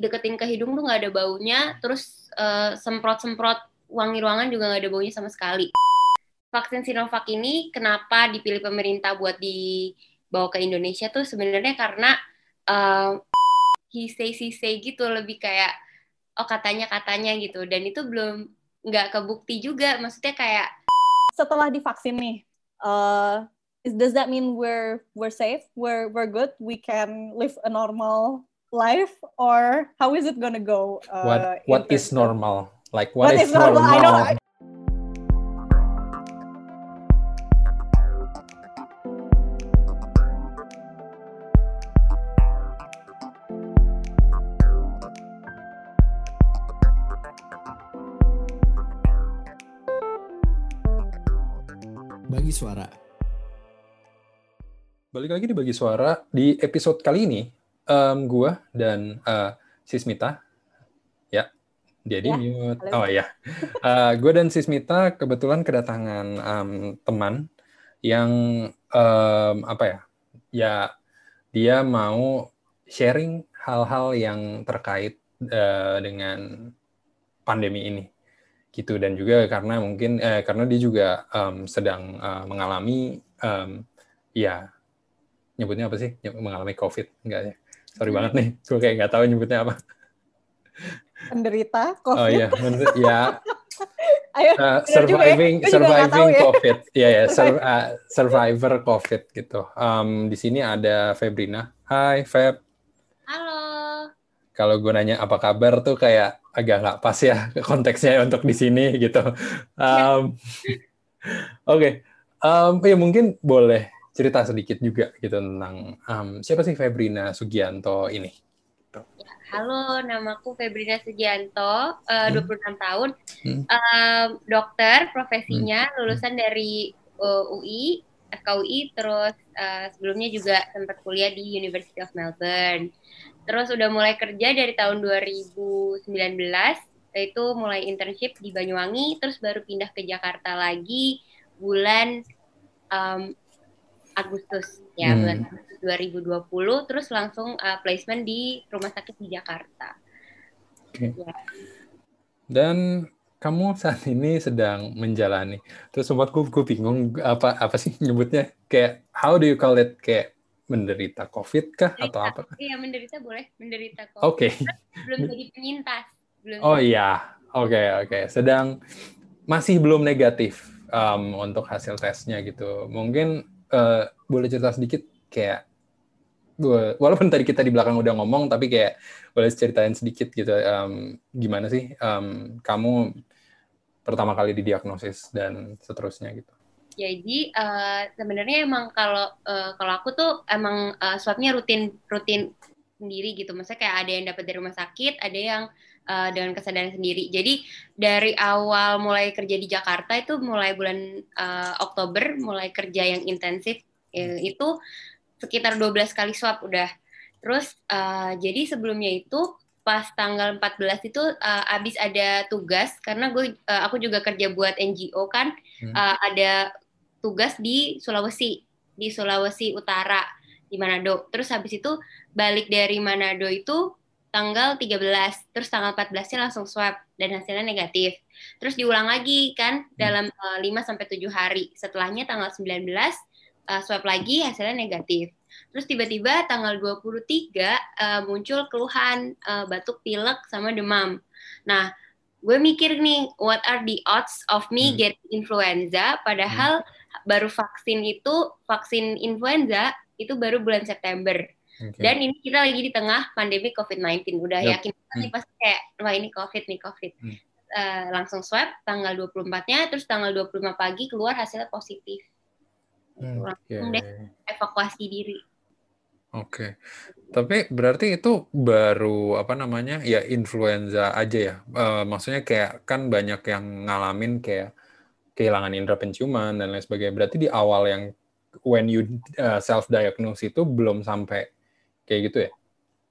deketin ke hidung tuh nggak ada baunya, terus uh, semprot-semprot wangi ruangan juga nggak ada baunya sama sekali. Vaksin Sinovac ini kenapa dipilih pemerintah buat dibawa ke Indonesia tuh sebenarnya karena uh, he say he say gitu lebih kayak oh katanya katanya gitu. Dan itu belum nggak kebukti juga. Maksudnya kayak setelah divaksin nih uh, does that mean we're we're safe? We're we're good? We can live a normal life or how is it gonna go uh, what what is normal? Like what, what is, is normal, normal? I know bagi suara. Balik lagi di bagi suara di episode kali ini um, gue dan uh, Sismita. Ya dia di ya, mute. halo. oh ya uh, gue dan Sismita kebetulan kedatangan um, teman yang um, apa ya ya dia mau sharing hal-hal yang terkait uh, dengan pandemi ini. Gitu dan juga karena mungkin eh, karena dia juga um, sedang uh, mengalami um, ya nyebutnya apa sih? Mengalami covid enggak ya sorry banget nih gue kayak nggak tahu nyebutnya apa. Penderita covid. oh iya. Ya. Ayo, uh, surviving ya. surviving ya. covid. Ya ya sur, uh, survivor covid gitu. Um, di sini ada Febrina. Hai Feb. Halo. Kalau gue nanya apa kabar tuh kayak agak nggak pas ya konteksnya untuk di sini gitu. Um, oke. Okay. um, ya mungkin boleh cerita sedikit juga gitu tentang um, siapa sih Febrina Sugianto ini? Halo, namaku Febrina Sugianto, uh, hmm. 26 tahun, hmm. uh, dokter profesinya, hmm. lulusan dari uh, UI, FKUI, terus uh, sebelumnya juga sempat kuliah di University of Melbourne. Terus udah mulai kerja dari tahun 2019, itu mulai internship di Banyuwangi, terus baru pindah ke Jakarta lagi bulan um, Agustus ya hmm. bulan Agustus 2020 terus langsung uh, placement di rumah sakit di Jakarta. Okay. Ya. Dan kamu saat ini sedang menjalani. Terus sempat gue, gue bingung apa apa sih nyebutnya kayak how do you call it kayak menderita COVID kah menderita. atau apa? Iya menderita boleh menderita COVID. Oke. Okay. Belum jadi penyintas. Belum oh iya, oke okay, oke. Okay. Sedang masih belum negatif um, untuk hasil tesnya gitu. Mungkin uh, boleh cerita sedikit kayak walaupun tadi kita di belakang udah ngomong tapi kayak boleh ceritain sedikit gitu um, gimana sih um, kamu pertama kali didiagnosis dan seterusnya gitu. Jadi uh, sebenarnya emang kalau uh, kalau aku tuh emang uh, swabnya rutin rutin sendiri gitu. Maksudnya kayak ada yang dapat dari rumah sakit, ada yang uh, dengan kesadaran sendiri. Jadi dari awal mulai kerja di Jakarta itu mulai bulan uh, Oktober mulai kerja yang intensif uh, itu sekitar 12 kali swab udah. Terus uh, jadi sebelumnya itu pas tanggal 14 itu uh, abis ada tugas karena gue uh, aku juga kerja buat NGO kan hmm. uh, ada tugas di Sulawesi di Sulawesi Utara di Manado. Terus habis itu balik dari Manado itu tanggal 13, terus tanggal 14-nya langsung swab dan hasilnya negatif. Terus diulang lagi kan hmm. dalam uh, eh, 5 sampai 7 hari. Setelahnya tanggal 19 uh, eh, swab lagi hasilnya negatif. Terus tiba-tiba tanggal 23 uh, eh, muncul keluhan uh, batuk, pilek sama demam. Nah, gue mikir nih what are the odds of me hmm. get influenza padahal hmm. baru vaksin itu vaksin influenza itu baru bulan September. Okay. Dan ini kita lagi di tengah pandemi COVID-19. Udah yep. yakin hmm. nih pasti kayak, wah ini COVID nih, COVID. Hmm. Uh, langsung swab tanggal 24-nya, terus tanggal 25 pagi keluar hasilnya positif. Hmm, langsung okay. deh evakuasi diri. Oke. Okay. Tapi berarti itu baru apa namanya? Ya influenza aja ya. Uh, maksudnya kayak kan banyak yang ngalamin kayak kehilangan indera penciuman dan lain sebagainya. Berarti di awal yang when you uh, eh, self diagnose itu belum sampai kayak gitu ya?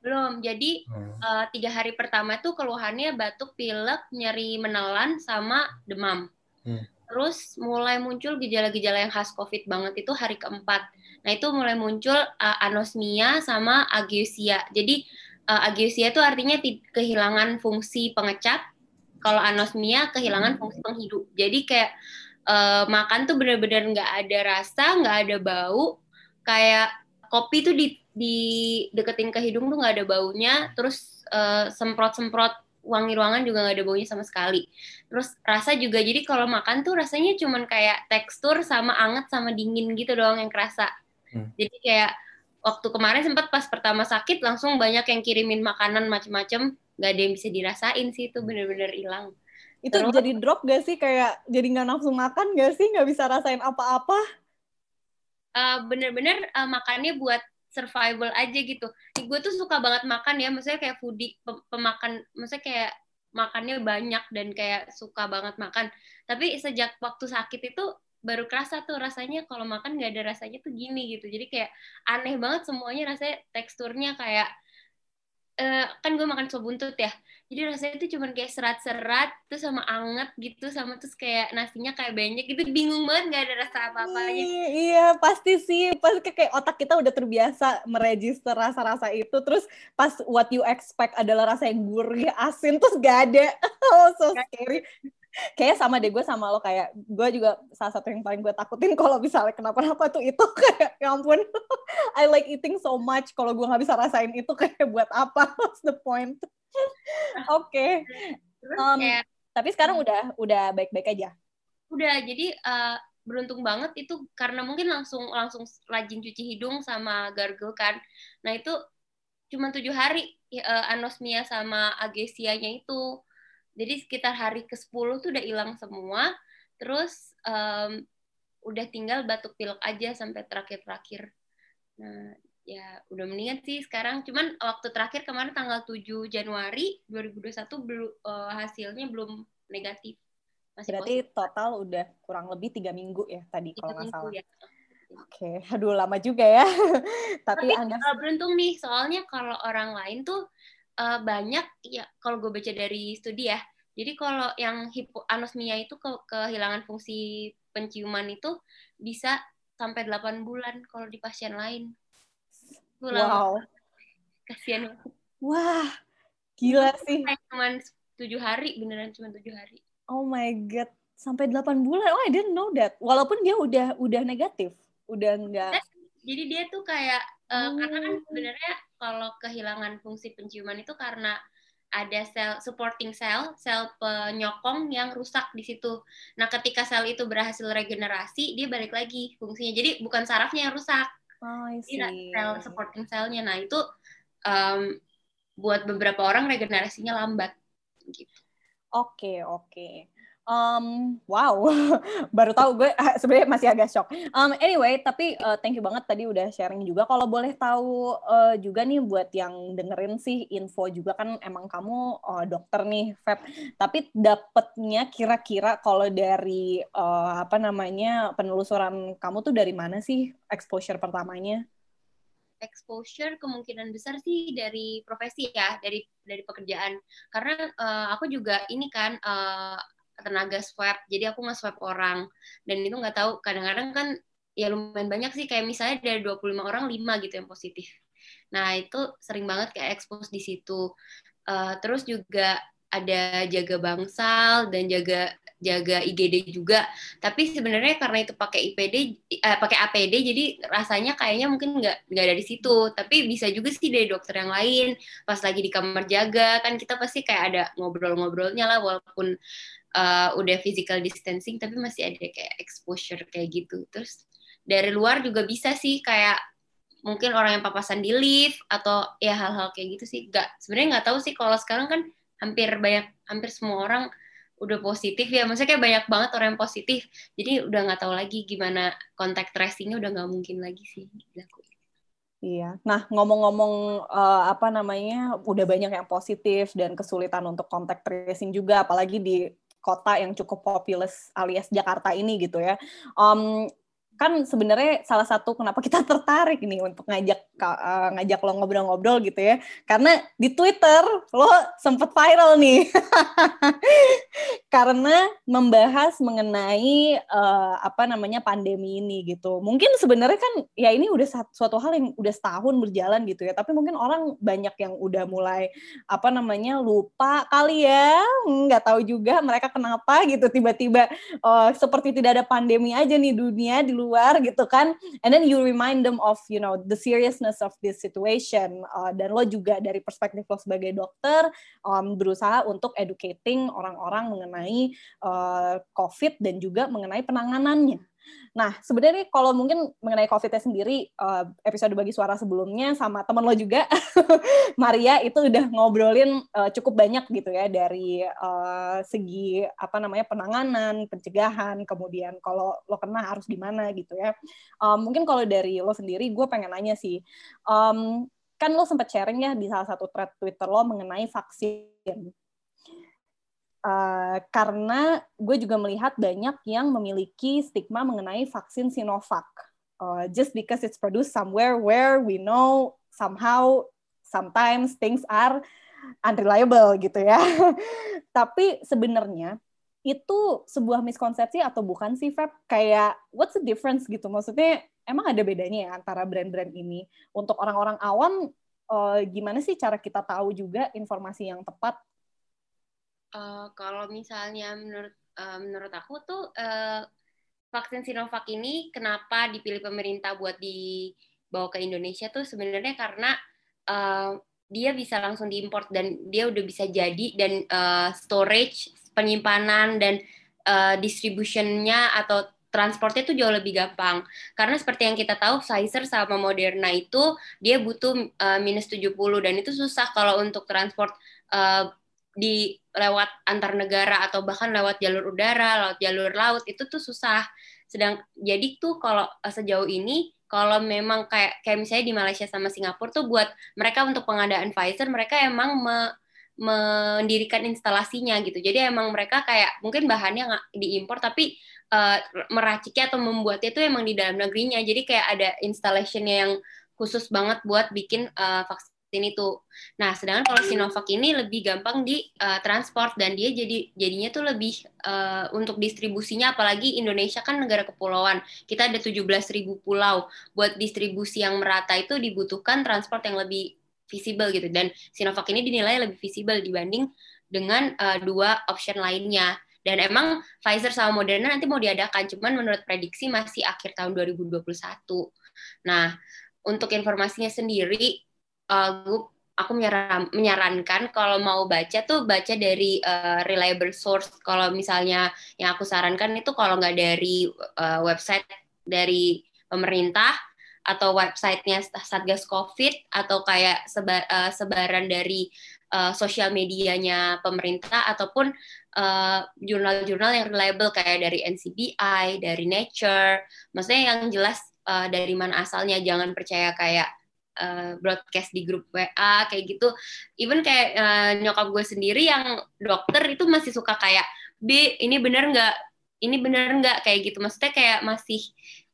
Belum. Jadi hmm. uh, tiga hari pertama itu keluhannya batuk, pilek, nyeri menelan, sama demam. Hmm. Terus mulai muncul gejala-gejala yang khas COVID banget itu hari keempat. Nah itu mulai muncul uh, anosmia sama ageusia. Jadi uh, ageusia itu artinya kehilangan fungsi pengecat kalau anosmia kehilangan fungsi penghidup jadi kayak uh, makan tuh bener-bener nggak ada rasa nggak ada bau kayak kopi tuh di di deketin ke hidung tuh nggak ada baunya terus uh, semprot-semprot wangi ruangan juga nggak ada baunya sama sekali. Terus rasa juga jadi kalau makan tuh rasanya cuman kayak tekstur sama anget sama dingin gitu doang yang kerasa. Hmm. jadi kayak waktu kemarin sempat pas pertama sakit langsung banyak yang kirimin makanan macem-macem nggak ada yang bisa dirasain sih itu bener-bener hilang. Itu Terus, jadi drop gak sih? Kayak jadi nggak nafsu makan gak sih? Nggak bisa rasain apa-apa? Uh, bener-bener uh, makannya buat survival aja gitu. Gue tuh suka banget makan ya, maksudnya kayak foodie pemakan, maksudnya kayak makannya banyak dan kayak suka banget makan. Tapi sejak waktu sakit itu baru kerasa tuh rasanya kalau makan nggak ada rasanya tuh gini gitu. Jadi kayak aneh banget semuanya rasanya teksturnya kayak uh, kan gue makan sop buntut ya jadi rasanya itu cuma kayak serat-serat terus sama anget gitu sama terus kayak nasinya kayak banyak gitu. Bingung banget nggak ada rasa apa-apa aja iya pasti sih. Pasti kayak otak kita udah terbiasa meregister rasa-rasa itu. Terus pas what you expect adalah rasa yang gurih asin terus gak ada. Oh so scary. Kayak sama deh gue sama lo kayak gue juga salah satu yang paling gue takutin kalau misalnya kenapa-napa tuh itu. Kayak ya ampun I like eating so much. Kalau gue nggak bisa rasain itu kayak buat apa? What's the point oke okay. um, tapi sekarang hmm. udah udah baik-baik aja udah jadi uh, beruntung banget itu karena mungkin langsung langsung rajin cuci hidung sama gargle kan nah itu cuma tujuh hari uh, anosmia sama agesianya itu jadi sekitar hari ke-10 tuh udah hilang semua. Terus um, udah tinggal batuk pilek aja sampai terakhir-terakhir. Nah, ya udah mendingan sih sekarang. Cuman waktu terakhir kemarin tanggal 7 Januari 2021 belum uh, hasilnya belum negatif. Masih Berarti positif. total udah kurang lebih tiga minggu ya tadi kalau nggak salah. Ya. Oke, okay. aduh lama juga ya. Tapi, Tapi Anda uh, beruntung nih, soalnya kalau orang lain tuh uh, banyak ya kalau gue baca dari studi ya. Jadi kalau yang hipoanosmia itu ke kehilangan fungsi penciuman itu bisa sampai 8 bulan kalau di pasien lain. Itu wow. Kasihan. Wah, gila sih. Cuma 7 hari, beneran cuma 7 hari. Oh my god, sampai 8 bulan. Oh, I didn't know that. Walaupun dia udah udah negatif, udah enggak. Jadi dia tuh kayak uh, karena kan oh. sebenarnya kalau kehilangan fungsi penciuman itu karena ada sel supporting cell, sel penyokong yang rusak di situ. Nah, ketika sel itu berhasil regenerasi, dia balik lagi fungsinya. Jadi bukan sarafnya yang rusak, oh, Jadi sel supporting cellnya. Nah, itu um, buat beberapa orang regenerasinya lambat. Gitu. Oke, okay, oke. Okay. Um, wow, baru tahu gue sebenarnya masih agak shock. Um, anyway, tapi uh, thank you banget tadi udah sharing juga. Kalau boleh tahu uh, juga nih buat yang dengerin sih info juga kan emang kamu uh, dokter nih, Feb. Tapi dapetnya kira-kira kalau dari uh, apa namanya penelusuran kamu tuh dari mana sih exposure pertamanya? exposure kemungkinan besar sih dari profesi ya dari dari pekerjaan karena uh, aku juga ini kan uh, tenaga swab jadi aku nge-swab orang dan itu nggak tahu kadang-kadang kan ya lumayan banyak sih kayak misalnya dari 25 orang 5 gitu yang positif nah itu sering banget kayak expose di situ uh, terus juga ada jaga bangsal dan jaga jaga IGD juga. Tapi sebenarnya karena itu pakai IPD, eh, pakai APD, jadi rasanya kayaknya mungkin nggak nggak dari situ. Tapi bisa juga sih dari dokter yang lain. Pas lagi di kamar jaga kan kita pasti kayak ada ngobrol-ngobrolnya lah, walaupun uh, udah physical distancing tapi masih ada kayak exposure kayak gitu. Terus dari luar juga bisa sih kayak mungkin orang yang papasan di lift atau ya hal-hal kayak gitu sih. Nggak sebenarnya nggak tahu sih kalau sekarang kan hampir banyak hampir semua orang udah positif ya. Maksudnya kayak banyak banget orang yang positif. Jadi udah nggak tahu lagi gimana kontak tracingnya udah nggak mungkin lagi sih Iya. Nah, ngomong-ngomong uh, apa namanya, udah banyak yang positif dan kesulitan untuk kontak tracing juga, apalagi di kota yang cukup populous alias Jakarta ini gitu ya. Um, kan sebenarnya salah satu kenapa kita tertarik nih untuk ngajak uh, ngajak lo ngobrol-ngobrol gitu ya. Karena di Twitter lo sempet viral nih. Karena membahas mengenai uh, apa namanya pandemi ini gitu. Mungkin sebenarnya kan ya ini udah suatu hal yang udah setahun berjalan gitu ya. Tapi mungkin orang banyak yang udah mulai apa namanya lupa kali ya. Nggak tahu juga mereka kenapa gitu. Tiba-tiba uh, seperti tidak ada pandemi aja nih dunia di luar luar gitu kan and then you remind them of you know the seriousness of this situation. Uh, dan lo juga dari perspektif lo sebagai dokter um, berusaha untuk educating orang-orang mengenai uh, COVID dan juga mengenai penanganannya Nah, sebenarnya kalau mungkin mengenai COVID sendiri, uh, episode bagi suara sebelumnya sama temen lo juga, Maria itu udah ngobrolin uh, cukup banyak gitu ya dari uh, segi apa namanya penanganan, pencegahan, kemudian kalau lo kena harus gimana gitu ya. Mungkin kalau dari lo sendiri, gue pengen nanya sih, kan lo sempat sharing ya di salah satu thread Twitter lo mengenai vaksin. Uh, karena gue juga melihat banyak yang memiliki stigma mengenai vaksin Sinovac. Uh, just because it's produced somewhere where we know somehow sometimes things are unreliable gitu ya. Tapi sebenarnya itu sebuah miskonsepsi atau bukan sih Feb? Kayak what's the difference gitu? Maksudnya emang ada bedanya ya antara brand-brand ini? Untuk orang-orang awam uh, gimana sih cara kita tahu juga informasi yang tepat Uh, kalau misalnya menurut uh, menurut aku tuh uh, vaksin Sinovac ini kenapa dipilih pemerintah buat dibawa ke Indonesia tuh sebenarnya karena uh, dia bisa langsung diimpor dan dia udah bisa jadi dan uh, storage penyimpanan dan uh, distributionnya atau transportnya itu jauh lebih gampang. Karena seperti yang kita tahu Pfizer sama Moderna itu dia butuh uh, minus 70 dan itu susah kalau untuk transport uh, di lewat antar negara atau bahkan lewat jalur udara, lewat jalur laut itu tuh susah. Sedang jadi tuh kalau eh, sejauh ini kalau memang kayak kayak misalnya di Malaysia sama Singapura tuh buat mereka untuk pengadaan Pfizer mereka emang me, mendirikan instalasinya gitu. Jadi emang mereka kayak mungkin bahannya nggak diimpor tapi uh, meraciknya atau membuatnya itu emang di dalam negerinya. Jadi kayak ada installationnya yang khusus banget buat bikin uh, vaksin ini tuh. Nah, sedangkan kalau Sinovac ini lebih gampang di uh, transport dan dia jadi jadinya tuh lebih uh, untuk distribusinya apalagi Indonesia kan negara kepulauan. Kita ada 17.000 pulau. Buat distribusi yang merata itu dibutuhkan transport yang lebih visible gitu dan Sinovac ini dinilai lebih visible dibanding dengan uh, dua option lainnya. Dan emang Pfizer sama Moderna nanti mau diadakan, cuman menurut prediksi masih akhir tahun 2021. Nah, untuk informasinya sendiri, uh, aku menyaran, menyarankan kalau mau baca tuh baca dari uh, reliable source. Kalau misalnya yang aku sarankan itu kalau nggak dari uh, website dari pemerintah atau websitenya Satgas COVID atau kayak seba, uh, sebaran dari uh, sosial medianya pemerintah ataupun jurnal-jurnal uh, yang reliable kayak dari NCBI, dari Nature. Maksudnya yang jelas uh, dari mana asalnya, jangan percaya kayak uh, broadcast di grup WA kayak gitu. Even kayak uh, nyokap gue sendiri yang dokter itu masih suka kayak B ini bener nggak? Ini bener nggak kayak gitu? Maksudnya kayak masih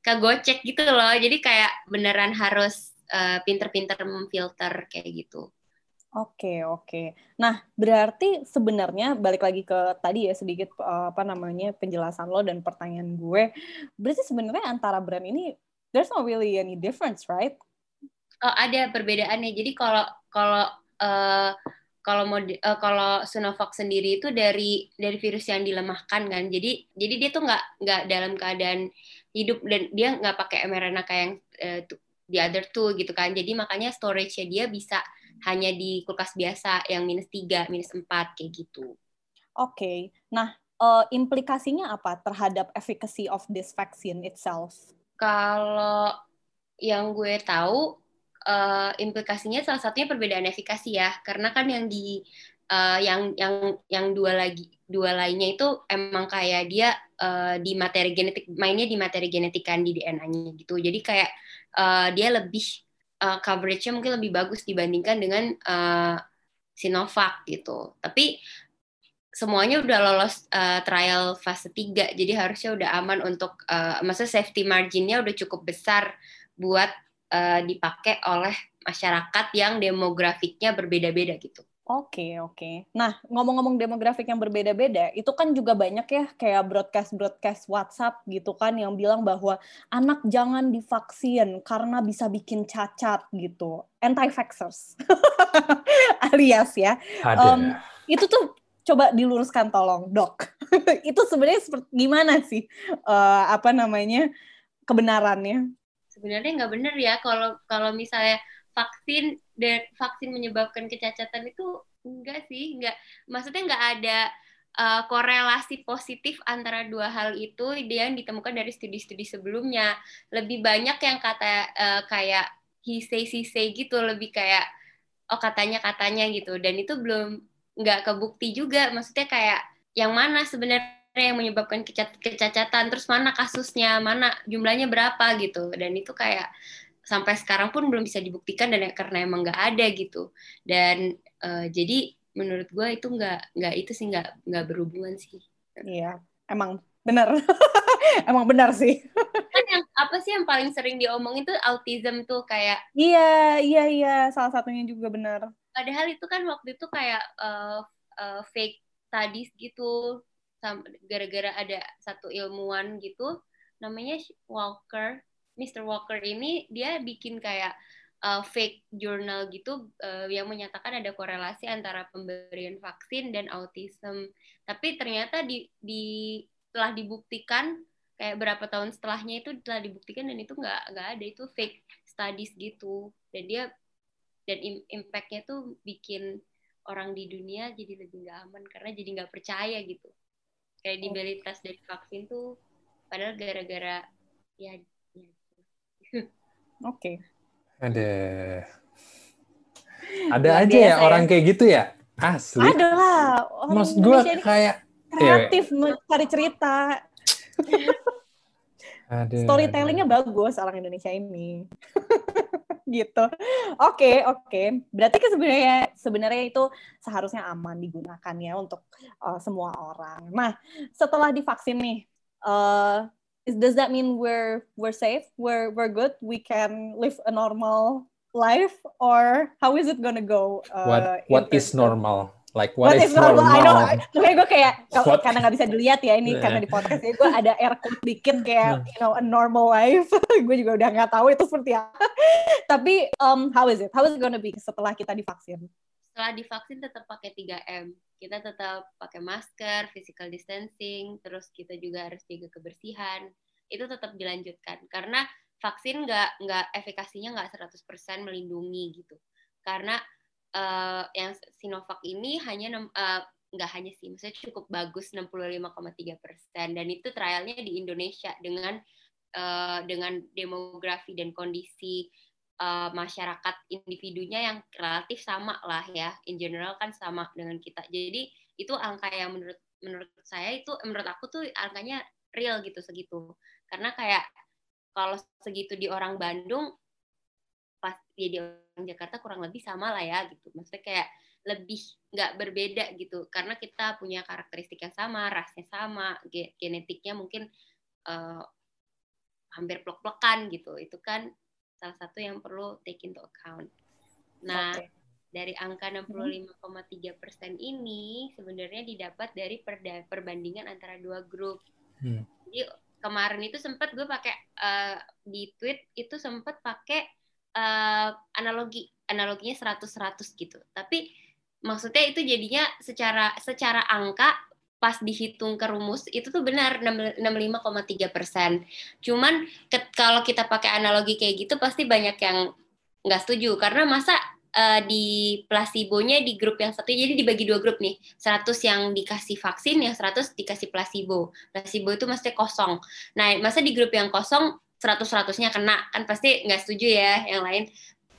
kagocek gitu loh. Jadi kayak beneran harus uh, pinter-pinter memfilter kayak gitu. Oke, oke. Nah, berarti sebenarnya balik lagi ke tadi ya sedikit apa namanya penjelasan lo dan pertanyaan gue. Berarti sebenarnya antara brand ini there's not really any difference, right? Oh, ada perbedaannya. Jadi kalau kalau uh, kalau mau uh, kalau Sinovac sendiri itu dari dari virus yang dilemahkan kan. Jadi jadi dia tuh nggak nggak dalam keadaan hidup dan dia nggak pakai mRNA kayak yang uh, the other two gitu kan. Jadi makanya storage-nya dia bisa hanya di kulkas biasa yang minus tiga minus empat kayak gitu. Oke. Okay. Nah, uh, implikasinya apa terhadap efficacy of this vaccine itself? Kalau yang gue tahu uh, implikasinya salah satunya perbedaan efikasi ya. Karena kan yang di uh, yang yang yang dua lagi dua lainnya itu emang kayak dia uh, di materi genetik mainnya di materi genetik kan di DNA-nya gitu. Jadi kayak uh, dia lebih uh, coveragenya mungkin lebih bagus dibandingkan dengan uh, Sinovac gitu. Tapi semuanya udah lolos uh, trial fase 3 jadi harusnya udah aman untuk uh, maksudnya safety marginnya udah cukup besar buat uh, dipakai oleh masyarakat yang demografiknya berbeda-beda gitu. Oke, oke. Nah, ngomong-ngomong demografik yang berbeda-beda, itu kan juga banyak ya kayak broadcast-broadcast WhatsApp gitu kan yang bilang bahwa anak jangan divaksin karena bisa bikin cacat gitu. Anti-vaxxers. Alias ya. Ada. Um, itu tuh coba diluruskan tolong, Dok. itu sebenarnya seperti gimana sih uh, apa namanya kebenarannya? Sebenarnya nggak benar ya kalau kalau misalnya vaksin dan vaksin menyebabkan kecacatan itu enggak sih, enggak. Maksudnya enggak ada uh, korelasi positif antara dua hal itu yang ditemukan dari studi-studi sebelumnya. Lebih banyak yang kata uh, kayak he say she say gitu, lebih kayak oh katanya katanya gitu. Dan itu belum nggak kebukti juga. Maksudnya kayak yang mana sebenarnya yang menyebabkan kecacatan, terus mana kasusnya, mana jumlahnya berapa gitu. Dan itu kayak sampai sekarang pun belum bisa dibuktikan dan karena emang nggak ada gitu. Dan uh, jadi menurut gue itu nggak nggak itu sih nggak nggak berhubungan sih. Iya emang benar. Emang benar sih. Kan yang apa sih yang paling sering diomongin tuh autism tuh kayak iya iya iya. Salah satunya juga benar. Padahal itu kan waktu itu kayak uh, uh, fake studies gitu gara-gara ada satu ilmuwan gitu namanya Walker Mr. Walker ini dia bikin kayak uh, fake journal gitu uh, yang menyatakan ada korelasi antara pemberian vaksin dan autism. Tapi ternyata di, di telah dibuktikan kayak berapa tahun setelahnya itu telah dibuktikan dan itu nggak nggak ada itu fake studies gitu dan dia dan impactnya tuh bikin orang di dunia jadi lebih nggak aman karena jadi nggak percaya gitu kredibilitas dari vaksin tuh padahal gara-gara ya Oke. Okay. Ada. Ada Luar aja ya, ya orang kayak gitu ya? Asli. Ada lah. Maksud gue kayak kreatif ya. cari cerita. Ada. Storytellingnya bagus orang Indonesia ini. gitu. Oke, okay, oke. Okay. Berarti kan sebenarnya sebenarnya itu seharusnya aman digunakan ya untuk uh, semua orang. Nah, setelah divaksin nih, uh, does that mean we're we're safe we're we're good we can live a normal life or how is it gonna go uh, what what is normal like what, what is, normal, normal? I know makanya gue kayak kalau karena nggak bisa dilihat ya ini yeah. karena di podcast ya gue ada air quote dikit kayak hmm. you know a normal life gue juga udah nggak tahu itu seperti apa tapi um, how is it how is it gonna be setelah kita divaksin setelah divaksin tetap pakai 3M. Kita tetap pakai masker, physical distancing, terus kita juga harus jaga kebersihan. Itu tetap dilanjutkan karena vaksin nggak nggak efikasinya nggak 100% melindungi gitu. Karena uh, yang Sinovac ini hanya uh, nggak hanya sih, maksudnya cukup bagus 65,3 persen. Dan itu trialnya di Indonesia dengan uh, dengan demografi dan kondisi uh, masyarakat individunya yang relatif sama lah ya. In general kan sama dengan kita. Jadi itu angka yang menurut menurut saya itu menurut aku tuh angkanya real gitu segitu. Karena kayak kalau segitu di orang Bandung pas di orang Jakarta kurang lebih sama lah ya gitu maksudnya kayak lebih nggak berbeda gitu karena kita punya karakteristik yang sama rasnya sama genetiknya mungkin uh, hampir plek-plekan gitu itu kan salah satu yang perlu take into account. Nah, okay. dari angka 65,3 persen ini sebenarnya didapat dari perbandingan antara dua grup. Hmm. Jadi kemarin itu sempat gue pakai uh, di tweet itu sempat pakai uh, analogi analoginya 100-100 gitu. Tapi maksudnya itu jadinya secara secara angka pas dihitung ke rumus itu tuh benar 65,3 persen. Cuman kalau kita pakai analogi kayak gitu pasti banyak yang nggak setuju karena masa uh, di placebo-nya di grup yang satu jadi dibagi dua grup nih 100 yang dikasih vaksin yang 100 dikasih placebo placebo itu mesti kosong nah masa di grup yang kosong 100 100-nya kena kan pasti nggak setuju ya yang lain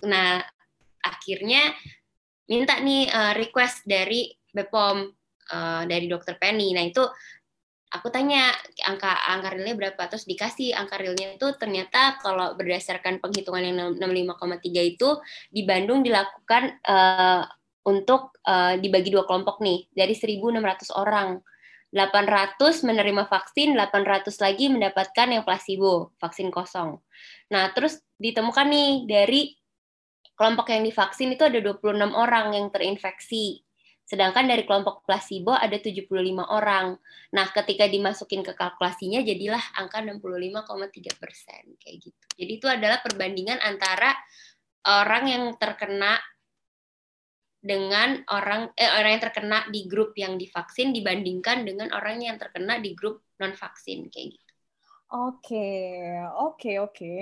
nah akhirnya minta nih uh, request dari Bepom uh, dari dokter Penny. Nah itu aku tanya angka angka realnya berapa terus dikasih angka realnya itu ternyata kalau berdasarkan penghitungan yang 65,3 itu di Bandung dilakukan uh, untuk uh, dibagi dua kelompok nih dari 1.600 orang. 800 menerima vaksin, 800 lagi mendapatkan yang placebo, vaksin kosong. Nah, terus ditemukan nih dari kelompok yang divaksin itu ada 26 orang yang terinfeksi. Sedangkan dari kelompok placebo ada 75 orang. Nah, ketika dimasukin ke kalkulasinya jadilah angka 65,3 persen kayak gitu. Jadi itu adalah perbandingan antara orang yang terkena dengan orang eh, orang yang terkena di grup yang divaksin dibandingkan dengan orang yang terkena di grup non vaksin kayak gitu. Oke, oke, oke.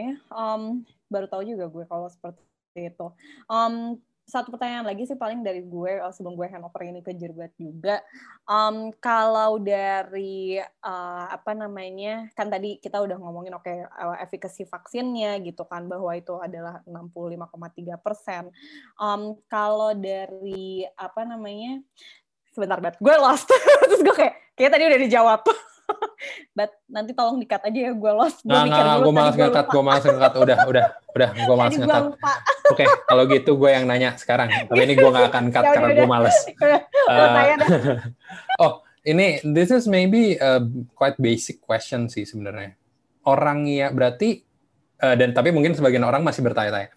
baru tahu juga gue kalau seperti itu. Um, satu pertanyaan lagi sih paling dari gue uh, sebelum gue handover ini ke Jirbat juga. Um, kalau dari uh, apa namanya kan tadi kita udah ngomongin oke okay, uh, efikasi vaksinnya gitu kan bahwa itu adalah 65,3 persen. Um, kalau dari apa namanya sebentar banget gue lost terus gue kayak kayak tadi udah dijawab. But nanti tolong dikat aja ya gue lost. Gue nah, nah, gue malas ngekat, gue malas ngekat. Udah, udah, udah, gue malas ngekat. Oke, okay, kalau gitu gue yang nanya sekarang. Tapi ini gue gak akan cut ya karena gue malas. Uh, oh, ini this is maybe a quite basic question sih sebenarnya. Orang ya berarti uh, dan tapi mungkin sebagian orang masih bertanya-tanya.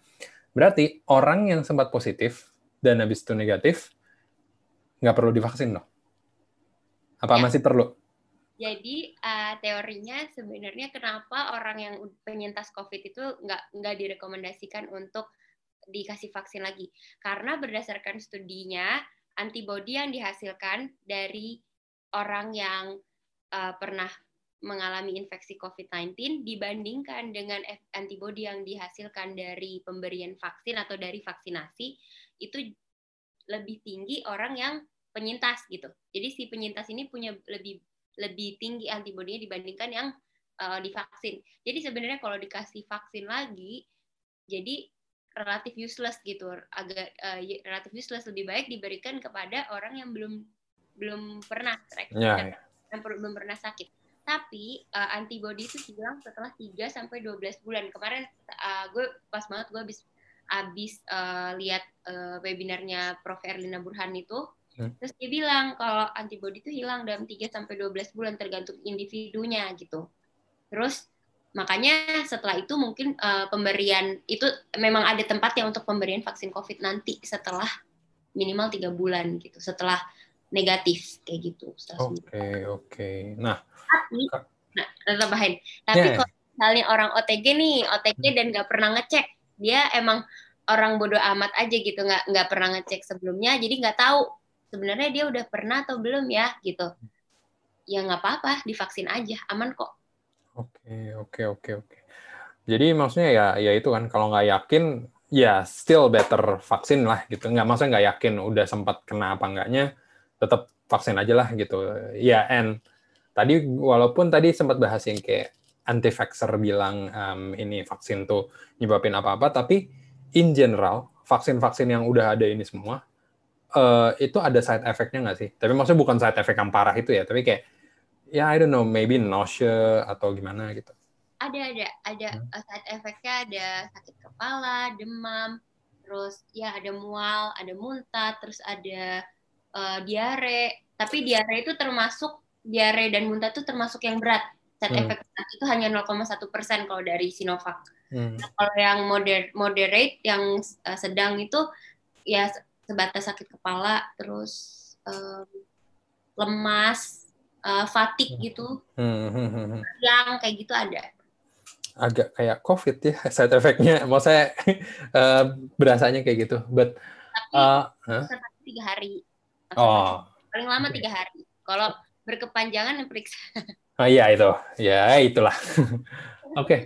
Berarti orang yang sempat positif dan habis itu negatif nggak perlu divaksin loh? Apa ya. masih perlu? Jadi uh, teorinya sebenarnya kenapa orang yang penyintas COVID itu nggak nggak direkomendasikan untuk dikasih vaksin lagi? Karena berdasarkan studinya antibodi yang dihasilkan dari orang yang uh, pernah mengalami infeksi COVID-19 dibandingkan dengan antibodi yang dihasilkan dari pemberian vaksin atau dari vaksinasi itu lebih tinggi orang yang penyintas gitu. Jadi si penyintas ini punya lebih lebih tinggi antibodinya dibandingkan yang uh, divaksin. Jadi sebenarnya kalau dikasih vaksin lagi, jadi relatif useless gitu, agak uh, relatif useless lebih baik diberikan kepada orang yang belum belum pernah ya, ya. yang belum pernah sakit. Tapi uh, antibody itu hilang setelah 3 sampai 12 bulan. Kemarin uh, gue pas banget gue habis habis uh, lihat uh, webinarnya Prof Erlina Burhan itu Hmm. Terus dia bilang kalau antibodi itu hilang dalam 3 sampai 12 bulan tergantung individunya gitu. Terus makanya setelah itu mungkin uh, pemberian itu memang ada tempatnya untuk pemberian vaksin Covid nanti setelah minimal tiga bulan gitu setelah negatif kayak gitu. Oke okay, oke. Okay. Nah, tapi nah tambahin. Tapi yeah. kalau misalnya orang OTG nih OTG dan nggak pernah ngecek dia emang orang bodoh amat aja gitu nggak nggak pernah ngecek sebelumnya jadi nggak tahu sebenarnya dia udah pernah atau belum ya gitu. Ya nggak apa-apa divaksin aja aman kok. Oke oke oke oke. Jadi maksudnya ya ya itu kan kalau nggak yakin ya still better vaksin lah gitu. Nggak maksudnya nggak yakin udah sempat kena apa enggaknya tetap vaksin aja lah gitu. Ya and tadi walaupun tadi sempat bahas yang kayak anti vaxxer bilang um, ini vaksin tuh nyebabin apa-apa tapi in general vaksin-vaksin yang udah ada ini semua uh, itu ada side effect-nya nggak sih? Tapi maksudnya bukan side effect yang parah itu ya, tapi kayak ya I don't know, maybe nausea atau gimana gitu. Ada ada ada hmm. Eh, side effect-nya ada sakit kepala, demam, terus ya ada mual, ada muntah, terus ada uh, diare. Tapi diare itu termasuk diare dan muntah itu termasuk yang berat. Side hmm. effect itu hanya 0,1 persen kalau dari Sinovac. Hmm. Nah, kalau yang moder moderate, yang uh, sedang itu ya sebatas sakit kepala terus um, lemas uh, fatigue gitu hmm, hmm, hmm, yang kayak gitu ada. Agak kayak covid ya side effectnya. Mau saya uh, berasanya kayak gitu. But tapi uh, huh? tiga hari. Oh. paling lama tiga hari. Kalau berkepanjangan periksa. Oh iya itu. Ya itulah. Oke. Okay.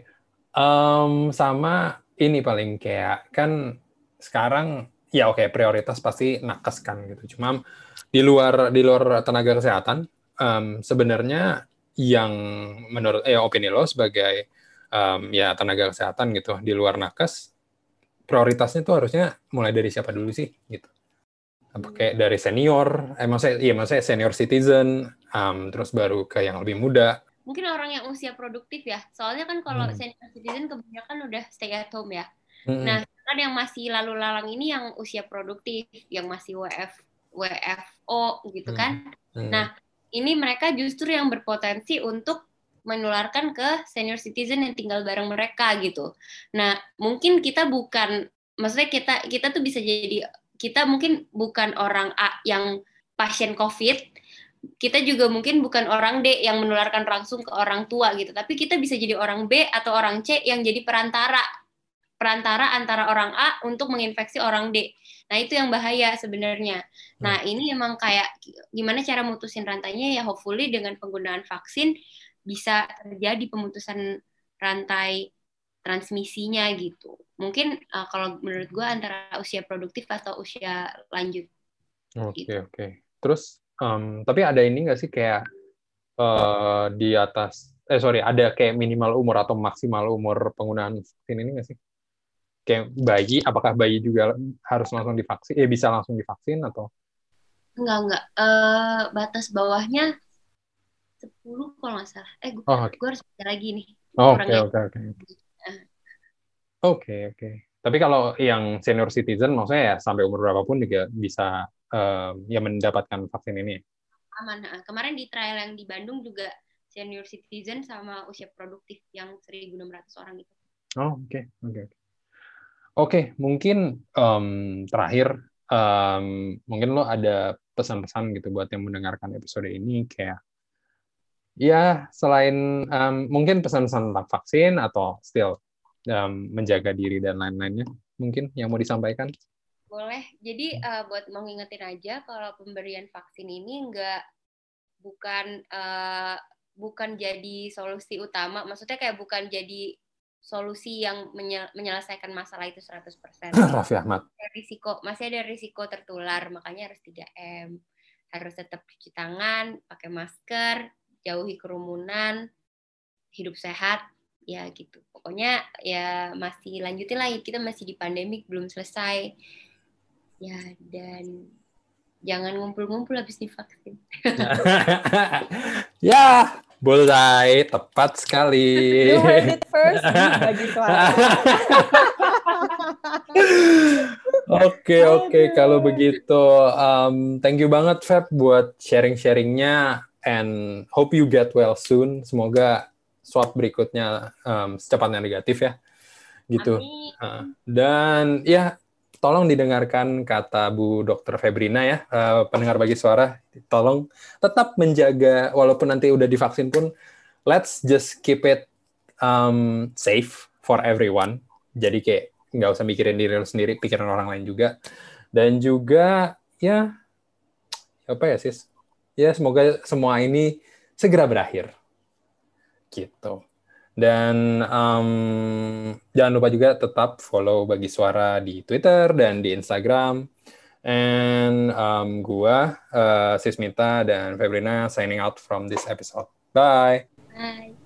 um, sama ini paling kayak kan sekarang ya oke okay, prioritas pasti nakes kan gitu. Cuma di luar di luar tenaga kesehatan um, sebenarnya yang menurut eh opini lo sebagai um, ya tenaga kesehatan gitu di luar nakes prioritasnya tuh harusnya mulai dari siapa dulu sih gitu. Apa kayak dari senior, eh maksudnya iya maksudnya senior citizen, um, terus baru ke yang lebih muda. Mungkin orang yang usia produktif ya. Soalnya kan kalau hmm. senior citizen kebanyakan udah stay at home ya. Hmm. Nah, kan yang masih lalu lalang ini yang usia produktif, yang masih WF WFO gitu kan. Hmm. Nah, ini mereka justru yang berpotensi untuk menularkan ke senior citizen yang tinggal bareng mereka gitu. Nah, mungkin kita bukan maksudnya kita kita tuh bisa jadi kita mungkin bukan orang A yang pasien COVID, kita juga mungkin bukan orang D yang menularkan langsung ke orang tua gitu, tapi kita bisa jadi orang B atau orang C yang jadi perantara perantara antara orang A untuk menginfeksi orang D. Nah, itu yang bahaya sebenarnya. Nah, hmm. ini emang kayak gimana cara mutusin rantainya ya hopefully dengan penggunaan vaksin bisa terjadi pemutusan rantai transmisinya gitu. Mungkin uh, kalau menurut gue antara usia produktif atau usia lanjut. Oke, okay, gitu. oke. Okay. Terus um, tapi ada ini nggak sih kayak uh, di atas eh sorry ada kayak minimal umur atau maksimal umur penggunaan vaksin ini nggak sih? Kayak bayi apakah bayi juga harus langsung divaksin? Ya bisa langsung divaksin atau? Enggak enggak. Uh, batas bawahnya 10 kalau nggak salah. Eh gue, oh, okay. gue harus baca lagi nih oke oke oke. Oke oke. Tapi kalau yang senior citizen maksudnya ya sampai umur berapapun juga bisa uh, ya mendapatkan vaksin ini. Aman kemarin di trial yang di Bandung juga senior citizen sama usia produktif yang 1.600 orang itu. Oh oke okay. oke. okay. Oke, mungkin um, terakhir, um, mungkin lo ada pesan-pesan gitu buat yang mendengarkan episode ini kayak ya selain um, mungkin pesan-pesan tentang vaksin atau still um, menjaga diri dan lain-lainnya mungkin yang mau disampaikan? Boleh. Jadi uh, buat mau aja kalau pemberian vaksin ini enggak bukan uh, bukan jadi solusi utama maksudnya kayak bukan jadi solusi yang menyelesaikan masalah itu 100%. Raffi Ahmad. Risiko, masih ada risiko tertular, makanya harus 3M. Harus tetap cuci tangan, pakai masker, jauhi kerumunan, hidup sehat, ya gitu. Pokoknya ya masih lanjutin lagi, kita masih di pandemik, belum selesai. Ya, dan jangan ngumpul-ngumpul habis divaksin. ya, Bullseye, tepat sekali. You heard it first bagi Oke oke kalau begitu, um, thank you banget Feb buat sharing-sharingnya and hope you get well soon. Semoga swab berikutnya um, secepatnya negatif ya, gitu. Uh, dan ya tolong didengarkan kata Bu Dr. Febrina ya, uh, pendengar bagi suara, tolong tetap menjaga walaupun nanti udah divaksin pun, let's just keep it um, safe for everyone. Jadi kayak nggak usah mikirin diri lo sendiri, pikiran orang lain juga. Dan juga ya apa ya sis? Ya semoga semua ini segera berakhir. Gitu. Dan um, jangan lupa juga tetap follow Bagi Suara di Twitter dan di Instagram. And um, gua, uh, Sismita dan Febrina signing out from this episode. Bye. Bye.